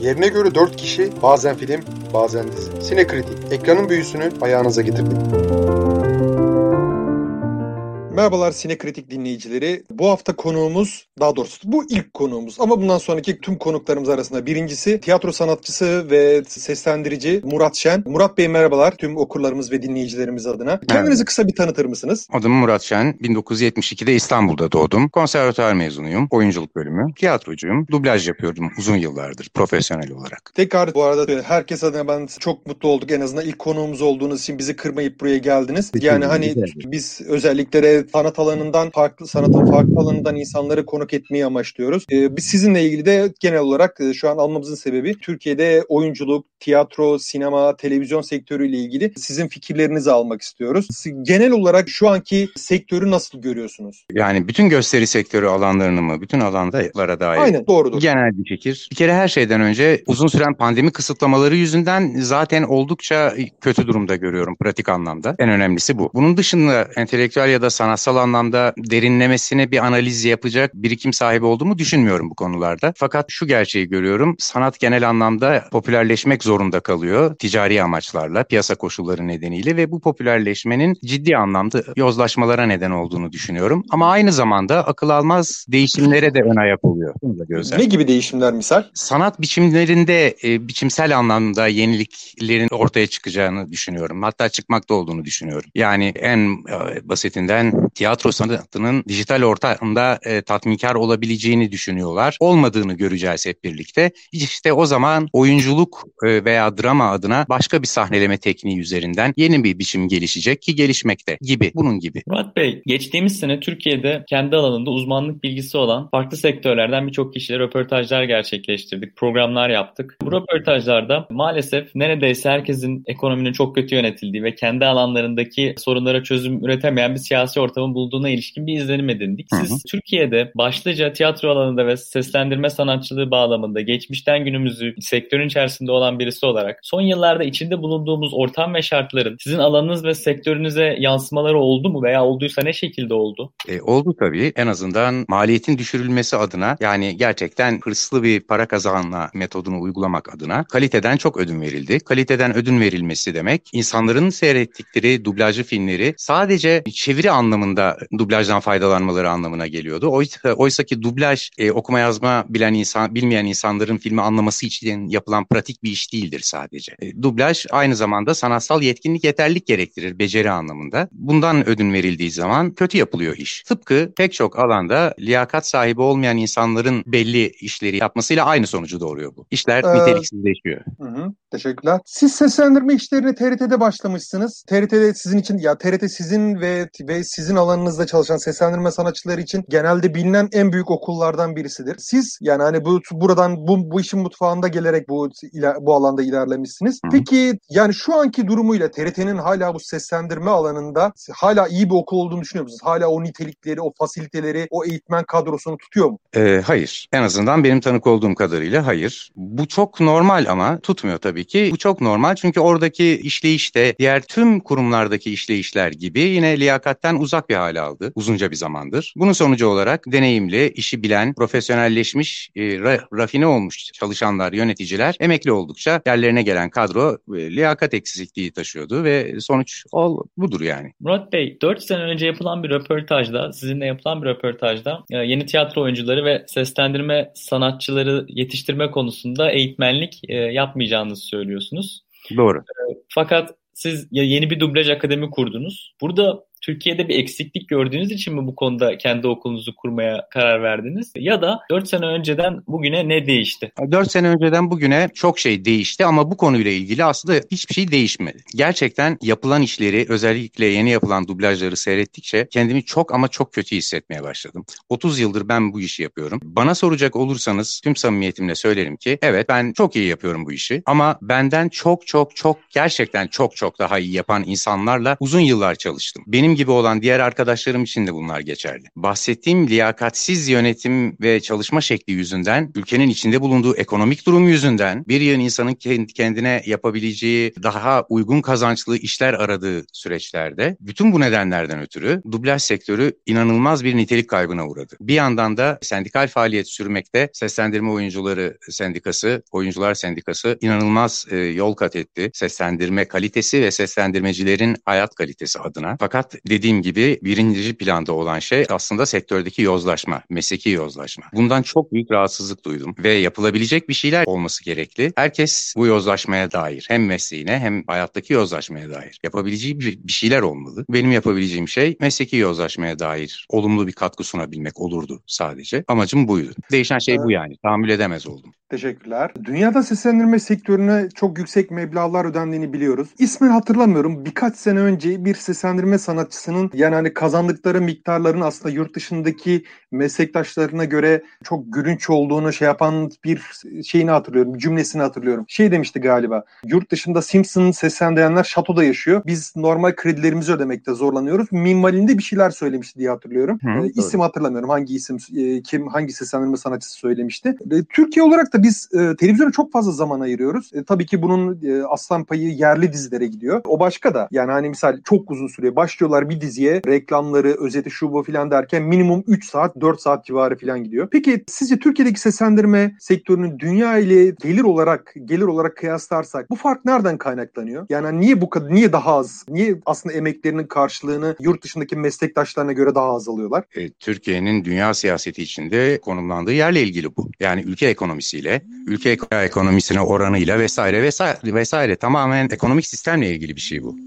Yerine göre 4 kişi bazen film bazen dizi. Sinekritik ekranın büyüsünü ayağınıza getirdik. Merhabalar Sinekritik dinleyicileri. Bu hafta konuğumuz, daha doğrusu bu ilk konuğumuz ama bundan sonraki tüm konuklarımız arasında birincisi tiyatro sanatçısı ve seslendirici Murat Şen. Murat Bey merhabalar tüm okurlarımız ve dinleyicilerimiz adına. Kendinizi kısa bir tanıtır mısınız? Adım Murat Şen. 1972'de İstanbul'da doğdum. Konservatuar mezunuyum. Oyunculuk bölümü. Tiyatrocuyum. Dublaj yapıyordum uzun yıllardır profesyonel olarak. Tekrar bu arada herkes adına ben çok mutlu olduk. En azından ilk konuğumuz olduğunuz için bizi kırmayıp buraya geldiniz. Yani hani biz özellikle de sanat alanından farklı sanatın farklı alanından insanları konuk etmeyi amaçlıyoruz. Ee, biz sizinle ilgili de genel olarak e, şu an almamızın sebebi Türkiye'de oyunculuk, tiyatro, sinema, televizyon sektörüyle ilgili sizin fikirlerinizi almak istiyoruz. Genel olarak şu anki sektörü nasıl görüyorsunuz? Yani bütün gösteri sektörü alanlarını mı, bütün alanlara dair? Aynen doğrudur. Genel bir fikir. Bir kere her şeyden önce uzun süren pandemi kısıtlamaları yüzünden zaten oldukça kötü durumda görüyorum pratik anlamda. En önemlisi bu. Bunun dışında entelektüel ya da sanatsal anlamda derinlemesine bir analiz yapacak birikim sahibi olduğumu düşünmüyorum bu konularda. Fakat şu gerçeği görüyorum. Sanat genel anlamda popülerleşmek zorunda kalıyor ticari amaçlarla, piyasa koşulları nedeniyle ve bu popülerleşmenin ciddi anlamda yozlaşmalara neden olduğunu düşünüyorum. Ama aynı zamanda akıl almaz değişimlere de ön ayak oluyor. Ne gibi değişimler misal? Sanat biçimlerinde e, biçimsel anlamda yeniliklerin ortaya çıkacağını düşünüyorum. Hatta çıkmakta olduğunu düşünüyorum. Yani en e, basitinden tiyatro sanatının dijital ortamda e, tatminkar olabileceğini düşünüyorlar. Olmadığını göreceğiz hep birlikte. İşte o zaman oyunculuk e, veya drama adına başka bir sahneleme tekniği üzerinden yeni bir biçim gelişecek ki gelişmekte gibi. Bunun gibi. Murat Bey, geçtiğimiz sene Türkiye'de kendi alanında uzmanlık bilgisi olan farklı sektörlerden birçok kişiyle röportajlar gerçekleştirdik, programlar yaptık. Bu röportajlarda maalesef neredeyse herkesin ekonominin çok kötü yönetildiği ve kendi alanlarındaki sorunlara çözüm üretemeyen bir siyasi ortamın bulduğuna ilişkin bir izlenim edindik. Siz hı hı. Türkiye'de başlıca tiyatro alanında ve seslendirme sanatçılığı bağlamında geçmişten günümüzü sektörün içerisinde olan birisi olarak son yıllarda içinde bulunduğumuz ortam ve şartların sizin alanınız ve sektörünüze yansımaları oldu mu veya olduysa ne şekilde oldu? E, oldu tabii. En azından maliyetin düşürülmesi adına yani gerçekten hırslı bir para kazanma metodunu uygulamak adına kaliteden çok ödün verildi. Kaliteden ödün verilmesi demek insanların seyrettikleri dublajlı filmleri sadece çeviri anlamında dublajdan faydalanmaları anlamına geliyordu. Oysa, oysa ki dublaj e, okuma yazma bilen insan bilmeyen insanların filmi anlaması için yapılan pratik bir iş değildir sadece. E, dublaj aynı zamanda sanatsal yetkinlik yeterlilik gerektirir beceri anlamında. Bundan ödün verildiği zaman kötü yapılıyor iş. Tıpkı pek çok alanda liyakat sahibi olmayan insanların belli işleri yapmasıyla aynı sonucu doğuruyor bu. İşler ee, niteliksizleşiyor. Hı hı, teşekkürler. Siz seslendirme işlerine TRT'de başlamışsınız. TRT'de sizin için ya TRT sizin ve ve sizin alanınızda çalışan seslendirme sanatçıları için genelde bilinen en büyük okullardan birisidir. Siz yani hani bu buradan bu, bu işin mutfağında gelerek bu bu alanda ilerlemişsiniz. Peki yani şu anki durumuyla TRT'nin hala bu seslendirme alanında hala iyi bir okul olduğunu düşünüyor musunuz? Hala o nitelikleri, o fasiliteleri, o eğitmen kadrosunu tutuyor mu? Ee, hayır. En azından benim tanık olduğum kadarıyla hayır. Bu çok normal ama tutmuyor tabii ki. Bu çok normal çünkü oradaki işleyişte diğer tüm kurumlardaki işleyişler gibi yine liyakatten uzak bir hale aldı uzunca bir zamandır. Bunun sonucu olarak deneyimli, işi bilen, profesyonelleşmiş, e, rafine olmuş çalışanlar, yöneticiler emekli oldukça yerlerine gelen kadro e, liyakat eksikliği taşıyordu ve sonuç ol, budur yani. Murat Bey, 4 sene önce yapılan bir röportajda, sizinle yapılan bir röportajda e, yeni tiyatro oyuncuları ve seslendirme sanatçıları yetiştirme konusunda eğitmenlik e, yapmayacağınızı söylüyorsunuz. Doğru. Fakat siz yeni bir dublaj akademi kurdunuz. Burada Türkiye'de bir eksiklik gördüğünüz için mi bu konuda kendi okulunuzu kurmaya karar verdiniz? Ya da 4 sene önceden bugüne ne değişti? 4 sene önceden bugüne çok şey değişti ama bu konuyla ilgili aslında hiçbir şey değişmedi. Gerçekten yapılan işleri özellikle yeni yapılan dublajları seyrettikçe kendimi çok ama çok kötü hissetmeye başladım. 30 yıldır ben bu işi yapıyorum. Bana soracak olursanız tüm samimiyetimle söylerim ki evet ben çok iyi yapıyorum bu işi ama benden çok çok çok gerçekten çok çok daha iyi yapan insanlarla uzun yıllar çalıştım. Benim gibi olan diğer arkadaşlarım için de bunlar geçerli. Bahsettiğim liyakatsiz yönetim ve çalışma şekli yüzünden, ülkenin içinde bulunduğu ekonomik durum yüzünden bir yığın insanın kendine yapabileceği daha uygun kazançlı işler aradığı süreçlerde bütün bu nedenlerden ötürü dublaj sektörü inanılmaz bir nitelik kaybına uğradı. Bir yandan da sendikal faaliyet sürmekte Seslendirme Oyuncuları Sendikası, Oyuncular Sendikası inanılmaz e, yol kat etti. Seslendirme kalitesi ve seslendirmecilerin hayat kalitesi adına. Fakat dediğim gibi birinci planda olan şey aslında sektördeki yozlaşma, mesleki yozlaşma. Bundan çok büyük rahatsızlık duydum ve yapılabilecek bir şeyler olması gerekli. Herkes bu yozlaşmaya dair hem mesleğine hem hayattaki yozlaşmaya dair yapabileceği bir şeyler olmalı. Benim yapabileceğim şey mesleki yozlaşmaya dair olumlu bir katkı sunabilmek olurdu sadece. Amacım buydu. Değişen şey bu yani. Tahammül edemez oldum. Teşekkürler. Dünyada seslendirme sektörüne çok yüksek meblağlar ödendiğini biliyoruz. İsmini hatırlamıyorum. Birkaç sene önce bir seslendirme sanatçısının yani hani kazandıkları miktarların aslında yurt dışındaki meslektaşlarına göre çok gülünç olduğunu şey yapan bir şeyini hatırlıyorum. Cümlesini hatırlıyorum. Şey demişti galiba. Yurt dışında Simpson seslendirenler şatoda yaşıyor. Biz normal kredilerimizi ödemekte zorlanıyoruz. Minvalinde bir şeyler söylemişti diye hatırlıyorum. Hı, e, isim hatırlamıyorum. Hangi isim e, kim hangi seslendirme sanatçısı söylemişti. E, Türkiye olarak da biz e, televizyona çok fazla zaman ayırıyoruz. E, tabii ki bunun e, aslan payı yerli dizilere gidiyor. O başka da. Yani hani misal çok uzun süre başlıyorlar bir diziye reklamları, özeti şu bu filan derken minimum 3 saat 4 saat civarı filan gidiyor. Peki sizce Türkiye'deki seslendirme sektörünün dünya ile gelir olarak gelir olarak kıyaslarsak bu fark nereden kaynaklanıyor? Yani niye bu kadar niye daha az? Niye aslında emeklerinin karşılığını yurt dışındaki meslektaşlarına göre daha az alıyorlar? E, Türkiye'nin dünya siyaseti içinde konumlandığı yerle ilgili bu. Yani ülke ekonomisiyle, ülke ekonomisine oranıyla vesaire vesaire vesaire tamamen ekonomik sistemle ilgili bir şey bu.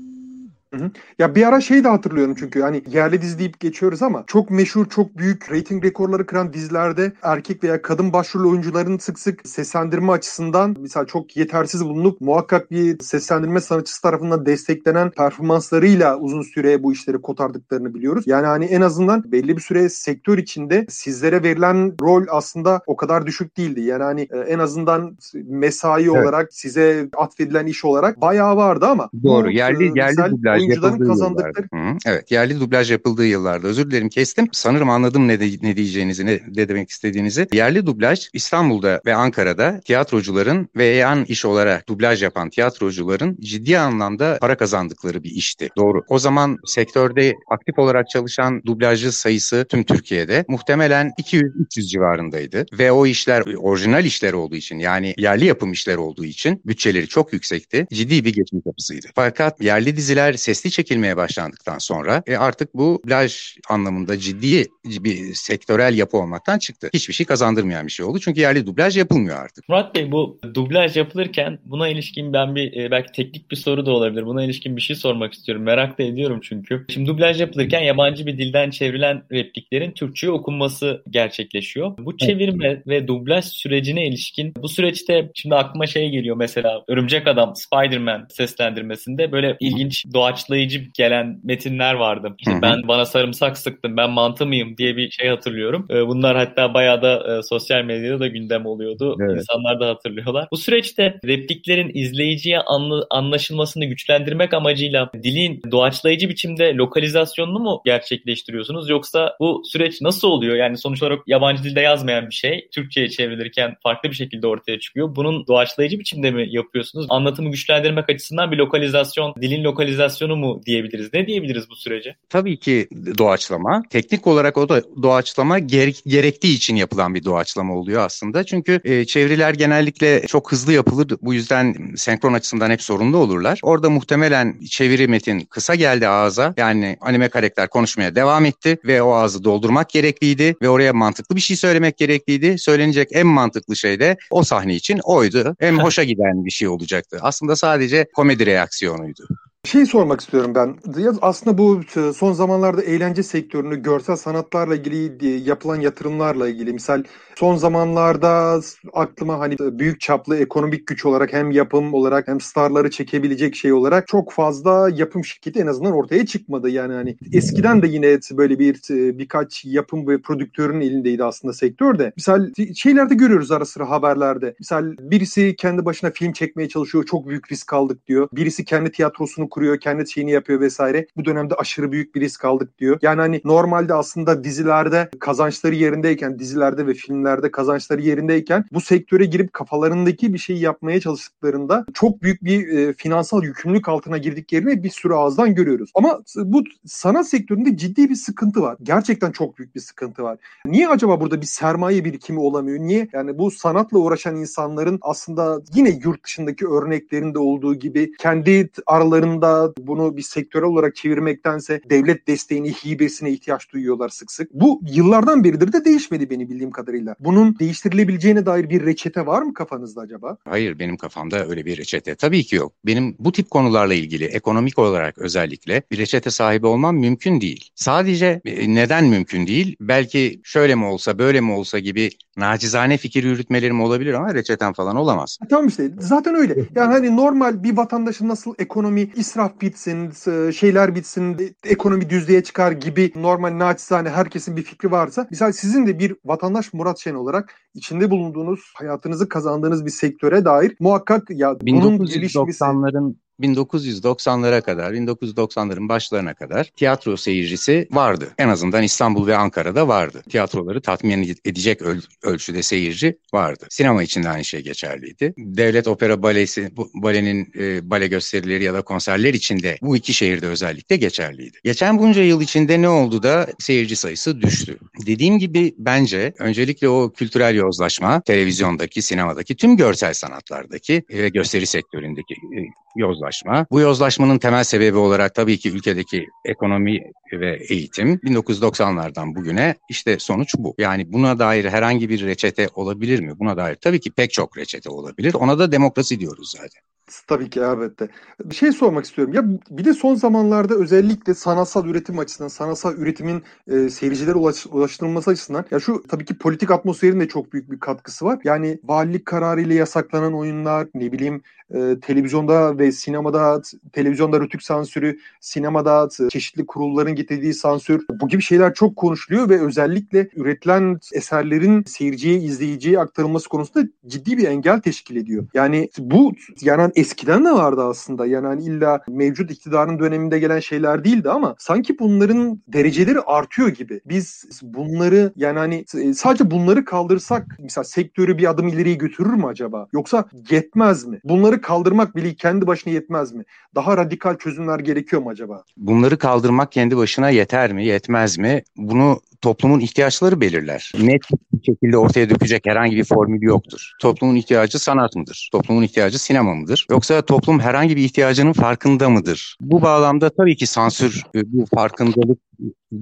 Hı hı. Ya bir ara şey de hatırlıyorum çünkü hani yerli dizi deyip geçiyoruz ama çok meşhur, çok büyük rating rekorları kıran dizilerde erkek veya kadın başrol oyuncuların sık sık seslendirme açısından mesela çok yetersiz bulunup muhakkak bir seslendirme sanatçısı tarafından desteklenen performanslarıyla uzun süre bu işleri kotardıklarını biliyoruz. Yani hani en azından belli bir süre sektör içinde sizlere verilen rol aslında o kadar düşük değildi. Yani hani e, en azından mesai evet. olarak size atfedilen iş olarak bayağı vardı ama Doğru. Bu, yerli e, yerli dublaj oyuncuların kazandıkları. Hı, evet yerli dublaj yapıldığı yıllarda özür dilerim kestim. Sanırım anladım ne, de, ne diyeceğinizi ne, ne demek istediğinizi. Yerli dublaj İstanbul'da ve Ankara'da tiyatrocuların ve yan iş olarak dublaj yapan tiyatrocuların ciddi anlamda para kazandıkları bir işti. Doğru. O zaman sektörde aktif olarak çalışan dublajcı sayısı tüm Türkiye'de muhtemelen 200-300 civarındaydı. Ve o işler orijinal işler olduğu için yani yerli yapım işler olduğu için bütçeleri çok yüksekti. Ciddi bir geçim kapısıydı. Fakat yerli diziler sesli çekilmeye başlandıktan sonra e, artık bu plaj anlamında ciddi bir sektörel yapı olmaktan çıktı. Hiçbir şey kazandırmayan bir şey oldu. Çünkü yerli dublaj yapılmıyor artık. Murat Bey bu dublaj yapılırken buna ilişkin ben bir e, belki teknik bir soru da olabilir. Buna ilişkin bir şey sormak istiyorum. Merak da ediyorum çünkü. Şimdi dublaj yapılırken yabancı bir dilden çevrilen repliklerin Türkçe'ye okunması gerçekleşiyor. Bu çevirme evet. ve dublaj sürecine ilişkin bu süreçte şimdi aklıma şey geliyor mesela Örümcek Adam Spider-Man seslendirmesinde böyle ilginç doğaç başlayıcı gelen metinler vardı. İşte Hı-hı. ben bana sarımsak sıktım, ben mantı mıyım diye bir şey hatırlıyorum. Ee, bunlar hatta bayağı da e, sosyal medyada da gündem oluyordu. Evet. İnsanlar da hatırlıyorlar. Bu süreçte repliklerin izleyiciye anlı, anlaşılmasını güçlendirmek amacıyla dilin doğaçlayıcı biçimde lokalizasyonunu mu gerçekleştiriyorsunuz yoksa bu süreç nasıl oluyor? Yani sonuç olarak yabancı dilde yazmayan bir şey Türkçe'ye çevrilirken farklı bir şekilde ortaya çıkıyor. Bunun doğaçlayıcı biçimde mi yapıyorsunuz? Anlatımı güçlendirmek açısından bir lokalizasyon, dilin lokalizasyonu adaptasyonu mu diyebiliriz? Ne diyebiliriz bu sürece? Tabii ki doğaçlama. Teknik olarak o da doğaçlama gerek, gerektiği için yapılan bir doğaçlama oluyor aslında. Çünkü e, çeviriler genellikle çok hızlı yapılır. Bu yüzden senkron açısından hep sorunlu olurlar. Orada muhtemelen çeviri metin kısa geldi ağza. Yani anime karakter konuşmaya devam etti ve o ağzı doldurmak gerekliydi ve oraya mantıklı bir şey söylemek gerekliydi. Söylenecek en mantıklı şey de o sahne için oydu. Hem hoşa giden bir şey olacaktı. Aslında sadece komedi reaksiyonuydu. Şey sormak istiyorum ben. Aslında bu e, son zamanlarda eğlence sektörünü görsel sanatlarla ilgili e, yapılan yatırımlarla ilgili misal son zamanlarda aklıma hani büyük çaplı ekonomik güç olarak hem yapım olarak hem starları çekebilecek şey olarak çok fazla yapım şirketi en azından ortaya çıkmadı. Yani hani eskiden de yine böyle bir e, birkaç yapım ve prodüktörün elindeydi aslında sektörde. Misal şeylerde görüyoruz ara sıra haberlerde. Misal birisi kendi başına film çekmeye çalışıyor. Çok büyük risk aldık diyor. Birisi kendi tiyatrosunu kuruyor, kendi şeyini yapıyor vesaire. Bu dönemde aşırı büyük bir risk aldık diyor. Yani hani normalde aslında dizilerde kazançları yerindeyken, dizilerde ve filmlerde kazançları yerindeyken bu sektöre girip kafalarındaki bir şeyi yapmaya çalıştıklarında çok büyük bir e, finansal yükümlülük altına girdiklerini bir sürü ağızdan görüyoruz. Ama bu sanat sektöründe ciddi bir sıkıntı var. Gerçekten çok büyük bir sıkıntı var. Niye acaba burada bir sermaye birikimi olamıyor? Niye? Yani bu sanatla uğraşan insanların aslında yine yurt dışındaki örneklerinde olduğu gibi kendi aralarında bunu bir sektörel olarak çevirmektense devlet desteğini, hibesine ihtiyaç duyuyorlar sık sık. Bu yıllardan beridir de değişmedi benim bildiğim kadarıyla. Bunun değiştirilebileceğine dair bir reçete var mı kafanızda acaba? Hayır benim kafamda öyle bir reçete tabii ki yok. Benim bu tip konularla ilgili ekonomik olarak özellikle bir reçete sahibi olmam mümkün değil. Sadece e, neden mümkün değil? Belki şöyle mi olsa böyle mi olsa gibi nacizane fikir yürütmelerim olabilir ama reçeten falan olamaz. Tamam işte zaten öyle. Yani hani normal bir vatandaşın nasıl ekonomi israf bitsin, şeyler bitsin, ekonomi düzlüğe çıkar gibi normal naçizane herkesin bir fikri varsa mesela sizin de bir vatandaş Murat Şen olarak içinde bulunduğunuz hayatınızı kazandığınız bir sektöre dair muhakkak ya bunun 1990'ların 1990'lara kadar, 1990'ların başlarına kadar tiyatro seyircisi vardı. En azından İstanbul ve Ankara'da vardı. Tiyatroları tatmin edecek öl ölçüde seyirci vardı. Sinema için de aynı şey geçerliydi. Devlet Opera Balesi, bu, balenin e, bale gösterileri ya da konserler için de bu iki şehirde özellikle geçerliydi. Geçen bunca yıl içinde ne oldu da seyirci sayısı düştü. Dediğim gibi bence öncelikle o kültürel yozlaşma, televizyondaki, sinemadaki, tüm görsel sanatlardaki ve gösteri sektöründeki e, yozlaşma. Bu yozlaşmanın temel sebebi olarak tabii ki ülkedeki ekonomi ve eğitim 1990'lardan bugüne işte sonuç bu. Yani buna dair herhangi bir reçete olabilir mi? Buna dair tabii ki pek çok reçete olabilir. Ona da demokrasi diyoruz zaten. Tabii ki elbette. Bir şey sormak istiyorum. Ya bir de son zamanlarda özellikle sanatsal üretim açısından, sanatsal üretimin e, seyircilere ulaş, ulaştırılması açısından ya şu tabii ki politik atmosferin de çok büyük bir katkısı var. Yani valilik kararıyla yasaklanan oyunlar, ne bileyim e, televizyonda ve sinemada televizyonda rütük sansürü, sinemada çeşitli kurulların getirdiği sansür bu gibi şeyler çok konuşuluyor ve özellikle üretilen eserlerin seyirciye, izleyiciye aktarılması konusunda ciddi bir engel teşkil ediyor. Yani bu yani eskiden de vardı aslında. Yani hani illa mevcut iktidarın döneminde gelen şeyler değildi ama sanki bunların dereceleri artıyor gibi. Biz bunları yani hani sadece bunları kaldırsak mesela sektörü bir adım ileriye götürür mü acaba? Yoksa yetmez mi? Bunları kaldırmak bile kendi başına yetmez mi? Daha radikal çözümler gerekiyor mu acaba? Bunları kaldırmak kendi başına yeter mi, yetmez mi? Bunu toplumun ihtiyaçları belirler. Net bir şekilde ortaya dökecek herhangi bir formül yoktur. Toplumun ihtiyacı sanat mıdır? Toplumun ihtiyacı sinema mıdır? Yoksa toplum herhangi bir ihtiyacının farkında mıdır? Bu bağlamda tabii ki sansür e, bu farkındalık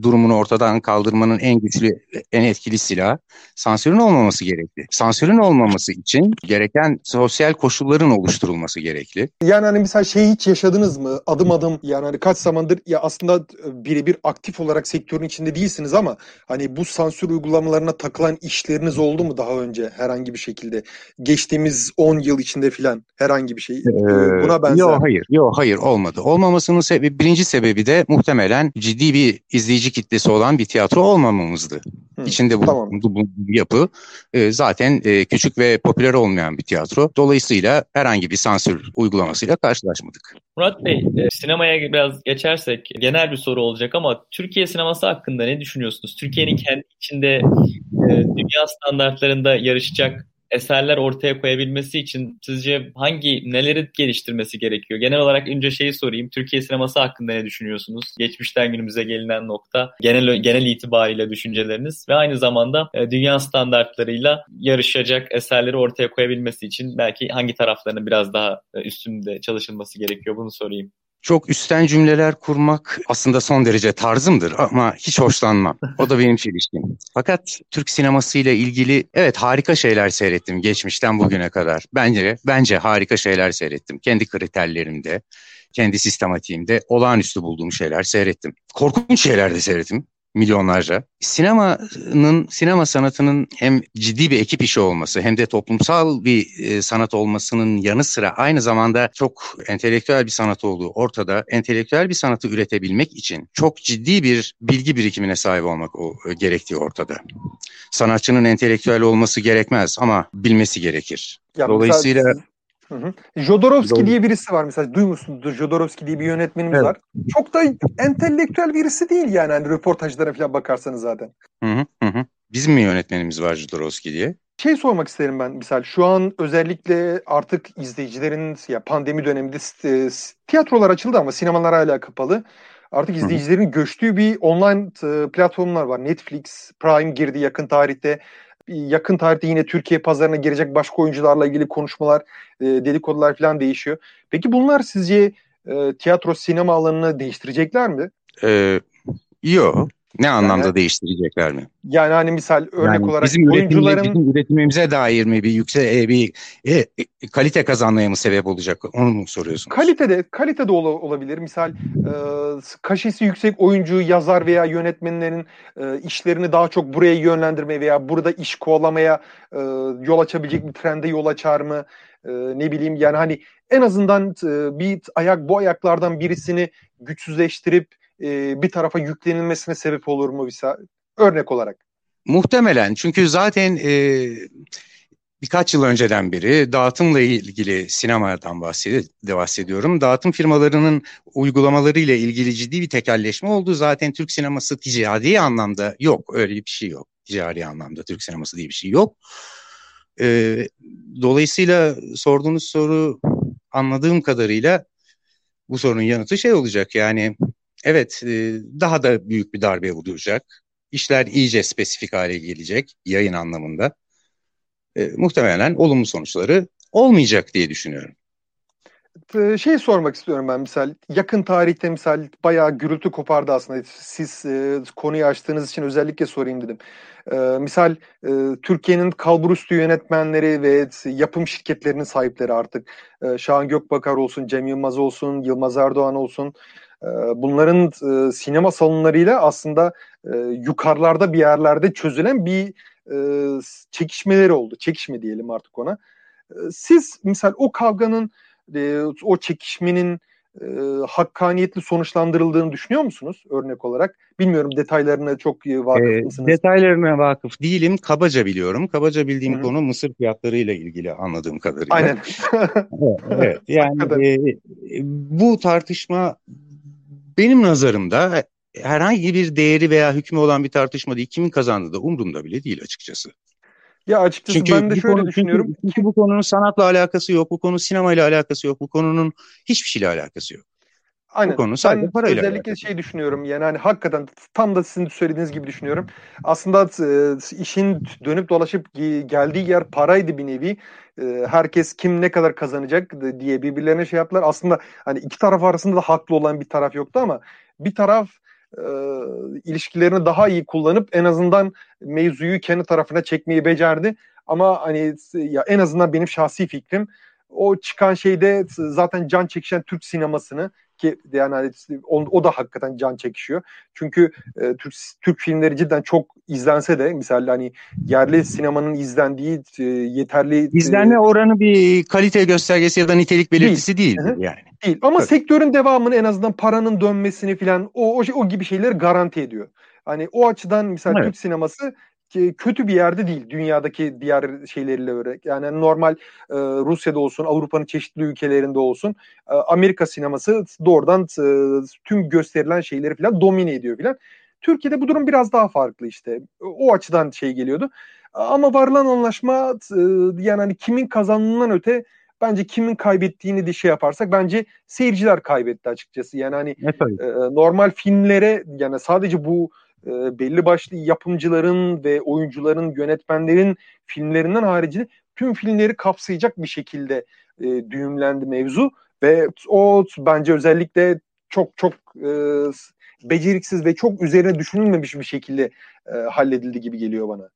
durumunu ortadan kaldırmanın en güçlü, en etkili silah sansürün olmaması gerekli. Sansürün olmaması için gereken sosyal koşulların oluşturulması gerekli. Yani hani mesela şey hiç yaşadınız mı? Adım adım yani hani kaç zamandır ya aslında birebir aktif olarak sektörün içinde değilsiniz ama hani bu sansür uygulamalarına takılan işleriniz oldu mu daha önce herhangi bir şekilde? Geçtiğimiz 10 yıl içinde filan herhangi bir şey ee, buna benzer. Yok hayır, yok hayır olmadı. Olmamasının sebebi birinci sebebi de muhtemelen ciddi bir izleyici kitlesi olan bir tiyatro olmamamızdı. Hı, İçinde bu, tamam. bu, bu yapı e, zaten e, küçük ve popüler olmayan bir tiyatro. Dolayısıyla herhangi bir sansür uygulamasıyla karşılaşmadık. Murat Bey, e, sinemaya biraz geçersek genel bir soru olacak ama Türkiye sineması hakkında ne düşünüyorsunuz? Türkiye'nin kendi içinde e, dünya standartlarında yarışacak eserler ortaya koyabilmesi için sizce hangi neleri geliştirmesi gerekiyor? Genel olarak önce şeyi sorayım. Türkiye sineması hakkında ne düşünüyorsunuz? Geçmişten günümüze gelinen nokta, genel genel itibariyle düşünceleriniz ve aynı zamanda e, dünya standartlarıyla yarışacak eserleri ortaya koyabilmesi için belki hangi taraflarının biraz daha e, üstünde çalışılması gerekiyor? Bunu sorayım. Çok üstten cümleler kurmak aslında son derece tarzımdır ama hiç hoşlanmam. O da benim çelişkim. Fakat Türk sineması ile ilgili evet harika şeyler seyrettim geçmişten bugüne kadar. Bence bence harika şeyler seyrettim. Kendi kriterlerimde, kendi sistematiğimde olağanüstü bulduğum şeyler seyrettim. Korkunç şeyler de seyrettim milyonlarca. Sinemanın, sinema sanatının hem ciddi bir ekip işi olması hem de toplumsal bir e, sanat olmasının yanı sıra aynı zamanda çok entelektüel bir sanat olduğu ortada. Entelektüel bir sanatı üretebilmek için çok ciddi bir bilgi birikimine sahip olmak o, e, gerektiği ortada. Sanatçının entelektüel olması gerekmez ama bilmesi gerekir. Ya Dolayısıyla... Mesela Hı hı. Jodorowsky diye birisi var mesela duymuşsunuzdur. Jodorowsky diye bir yönetmenimiz evet. var. Çok da entelektüel birisi değil yani hani röportajlara falan bakarsanız zaten. Hı hı hı. Bizim mi yönetmenimiz var Jodorowsky diye? Şey sormak isterim ben misal şu an özellikle artık izleyicilerin ya pandemi döneminde e, tiyatrolar açıldı ama sinemalar hala kapalı. Artık izleyicilerin göçtüğü bir online e, platformlar var. Netflix, Prime girdi yakın tarihte yakın tarihte yine Türkiye pazarına girecek başka oyuncularla ilgili konuşmalar, e, dedikodular falan değişiyor. Peki bunlar sizce e, tiyatro, sinema alanını değiştirecekler mi? Ee, yok. Ne anlamda yani, değiştirecekler mi? Yani hani misal örnek yani olarak bizim oyuncuların bizim üretimimize dair mi bir yüksek e, bir e, e, kalite kazanmaya mı sebep olacak? Onu mu soruyorsunuz? Kalitede kalitede ol, olabilir. Misal e, kaşesi yüksek oyuncu, yazar veya yönetmenlerin e, işlerini daha çok buraya yönlendirmeye veya burada iş kovalamaya e, yol açabilecek bir trende yol açar mı? E, ne bileyim yani hani en azından e, bir ayak bu ayaklardan birisini güçsüzleştirip e, bir tarafa yüklenilmesine sebep olur mu mesela örnek olarak? Muhtemelen çünkü zaten e, birkaç yıl önceden beri dağıtımla ilgili sinemadan bahsediyorum. Dağıtım firmalarının uygulamalarıyla ilgili ciddi bir tekelleşme oldu. Zaten Türk sineması ticari anlamda yok. Öyle bir şey yok. Ticari anlamda Türk sineması diye bir şey yok. E, dolayısıyla sorduğunuz soru anladığım kadarıyla bu sorunun yanıtı şey olacak yani evet e, daha da büyük bir darbe olacak. İşler iyice spesifik hale gelecek yayın anlamında. E, muhtemelen olumlu sonuçları olmayacak diye düşünüyorum. E, şey sormak istiyorum ben misal yakın tarihte misal bayağı gürültü kopardı aslında siz e, konuyu açtığınız için özellikle sorayım dedim. E, misal e, Türkiye'nin kalburüstü yönetmenleri ve yapım şirketlerinin sahipleri artık e, Şahan Gökbakar olsun, Cem Yılmaz olsun, Yılmaz Erdoğan olsun bunların e, sinema salonlarıyla aslında e, yukarılarda bir yerlerde çözülen bir e, çekişmeleri oldu. Çekişme diyelim artık ona. Siz misal o kavganın, o çekişmenin hakkaniyetli sonuçlandırıldığını düşünüyor musunuz örnek olarak? Bilmiyorum detaylarına çok vakıf e, mısınız? Detaylarına vakıf değilim. Kabaca biliyorum. Kabaca bildiğim Hı-hı. konu mısır fiyatlarıyla ilgili anladığım kadarıyla. Aynen. evet, evet. Yani e, bu tartışma benim nazarımda herhangi bir değeri veya hükmü olan bir tartışma değil. Kimin kazandığı da umurumda bile değil açıkçası. Ya açıkçası çünkü ben de şöyle konu, düşünüyorum. Çünkü, çünkü bu konunun sanatla alakası yok, bu konu sinemayla alakası yok, bu konunun hiçbir şeyle alakası yok. Aynen. Bu konu sadece ben parayla özellikle şey düşünüyorum yani hani hakikaten tam da sizin söylediğiniz gibi düşünüyorum. Aslında e, işin dönüp dolaşıp geldiği yer paraydı bir nevi. E, herkes kim ne kadar kazanacak diye birbirlerine şey yaptılar. Aslında hani iki taraf arasında da haklı olan bir taraf yoktu ama bir taraf e, ilişkilerini daha iyi kullanıp en azından mevzuyu kendi tarafına çekmeyi becerdi. Ama hani ya en azından benim şahsi fikrim o çıkan şeyde zaten can çekişen Türk sinemasını ki yani o, o da hakikaten can çekişiyor. Çünkü e, Türk Türk filmleri cidden çok izlense de mesela hani yerli sinemanın izlendiği e, yeterli e, izlenme oranı bir kalite göstergesi ya da nitelik belirtisi değil, değil yani. Değil ama Tabii. sektörün devamını en azından paranın dönmesini falan o, o, o gibi şeyleri garanti ediyor. Hani o açıdan mesela evet. Türk sineması kötü bir yerde değil dünyadaki diğer şeyleriyle göre. Yani normal e, Rusya'da olsun, Avrupa'nın çeşitli ülkelerinde olsun e, Amerika sineması doğrudan e, tüm gösterilen şeyleri falan domine ediyor falan. Türkiye'de bu durum biraz daha farklı işte. O açıdan şey geliyordu. Ama varılan anlaşma e, yani hani kimin kazandığından öte bence kimin kaybettiğini de şey yaparsak bence seyirciler kaybetti açıkçası. Yani hani e, normal filmlere yani sadece bu e, belli başlı yapımcıların ve oyuncuların, yönetmenlerin filmlerinden haricinde tüm filmleri kapsayacak bir şekilde e, düğümlendi mevzu ve o bence özellikle çok çok e, beceriksiz ve çok üzerine düşünülmemiş bir şekilde e, halledildi gibi geliyor bana.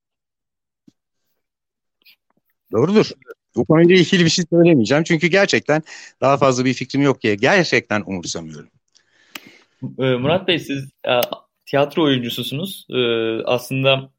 Doğrudur. Bu konuyla ilgili bir şey söylemeyeceğim. Çünkü gerçekten daha fazla bir fikrim yok diye gerçekten umursamıyorum. E, Murat Bey siz e, tiyatro oyuncususunuz. Ee, aslında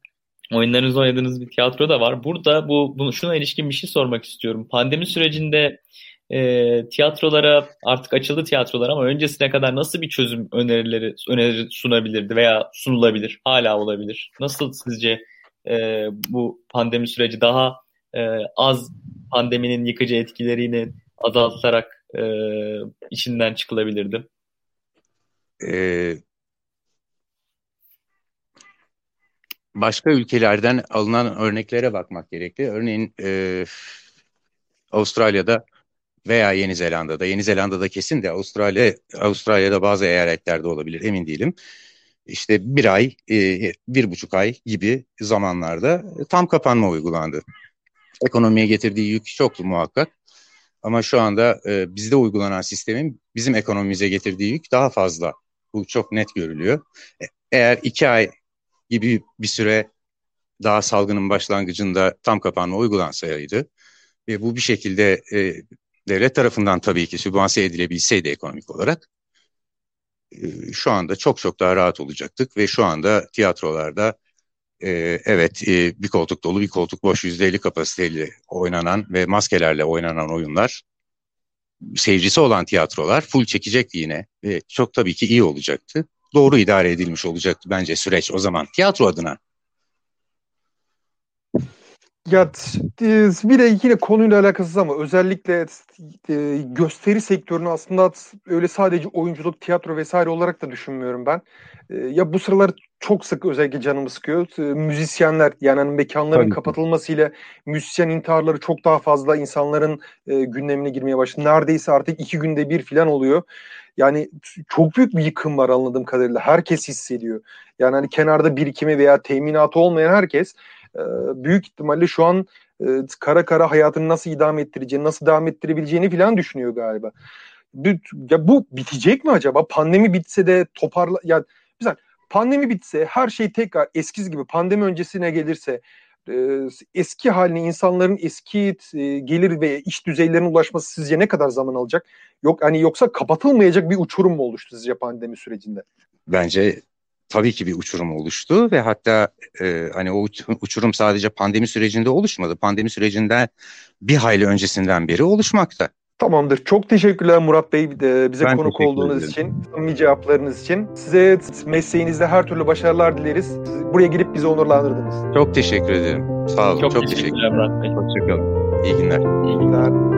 oyunlarınızı oynadığınız bir tiyatro da var. Burada bu, bunu şuna ilişkin bir şey sormak istiyorum. Pandemi sürecinde e, tiyatrolara artık açıldı tiyatrolar ama öncesine kadar nasıl bir çözüm önerileri öneri sunabilirdi veya sunulabilir? Hala olabilir. Nasıl sizce e, bu pandemi süreci daha e, az pandeminin yıkıcı etkilerini azaltarak e, içinden çıkılabilirdi? Ee, başka ülkelerden alınan örneklere bakmak gerekli. Örneğin e, Avustralya'da veya Yeni Zelanda'da, Yeni Zelanda'da kesin de Avustralya, Avustralya'da bazı eyaletlerde olabilir emin değilim. İşte bir ay, e, bir buçuk ay gibi zamanlarda tam kapanma uygulandı. Ekonomiye getirdiği yük çoktu muhakkak. Ama şu anda e, bizde uygulanan sistemin bizim ekonomimize getirdiği yük daha fazla. Bu çok net görülüyor. E, eğer iki ay gibi bir süre daha salgının başlangıcında tam kapanma uygulansaydı ve bu bir şekilde e, devlet tarafından tabii ki sübvanse edilebilseydi ekonomik olarak e, şu anda çok çok daha rahat olacaktık ve şu anda tiyatrolarda e, evet e, bir koltuk dolu bir koltuk boş %50 kapasiteyle oynanan ve maskelerle oynanan oyunlar seyircisi olan tiyatrolar full çekecekti yine ve çok tabii ki iyi olacaktı. Doğru idare edilmiş olacaktı bence süreç o zaman tiyatro adına. Ya bir de yine konuyla alakasız ama özellikle e, gösteri sektörünü aslında öyle sadece oyunculuk, tiyatro vesaire olarak da düşünmüyorum ben. E, ya bu sıralar çok sık özellikle canımı sıkıyor. E, müzisyenler yani hani mekanların Tabii. kapatılmasıyla müzisyen intiharları çok daha fazla insanların gündemine girmeye başladı. Neredeyse artık iki günde bir falan oluyor. Yani çok büyük bir yıkım var anladığım kadarıyla. Herkes hissediyor. Yani hani kenarda birikimi veya teminatı olmayan herkes ee, büyük ihtimalle şu an e, kara kara hayatını nasıl idame ettireceğini, nasıl devam ettirebileceğini falan düşünüyor galiba. Ya bu bitecek mi acaba? Pandemi bitse de toparla ya güzel. Pandemi bitse her şey tekrar eskiz gibi pandemi öncesine gelirse eski haline insanların eski gelir ve iş düzeylerine ulaşması sizce ne kadar zaman alacak? Yok hani yoksa kapatılmayacak bir uçurum mu oluştu sizce pandemi sürecinde? Bence tabii ki bir uçurum oluştu ve hatta e, hani o uçurum sadece pandemi sürecinde oluşmadı. Pandemi sürecinde bir hayli öncesinden beri oluşmakta. Tamamdır. Çok teşekkürler Murat Bey bize ben konuk olduğunuz ederim. için, samimi cevaplarınız için. Size mesleğinizde her türlü başarılar dileriz. Buraya gelip bizi onurlandırdınız. Çok teşekkür ederim. Sağ olun. Çok, Çok teşekkürler Murat Bey. Hoşçakalın. İyi günler. İyi günler.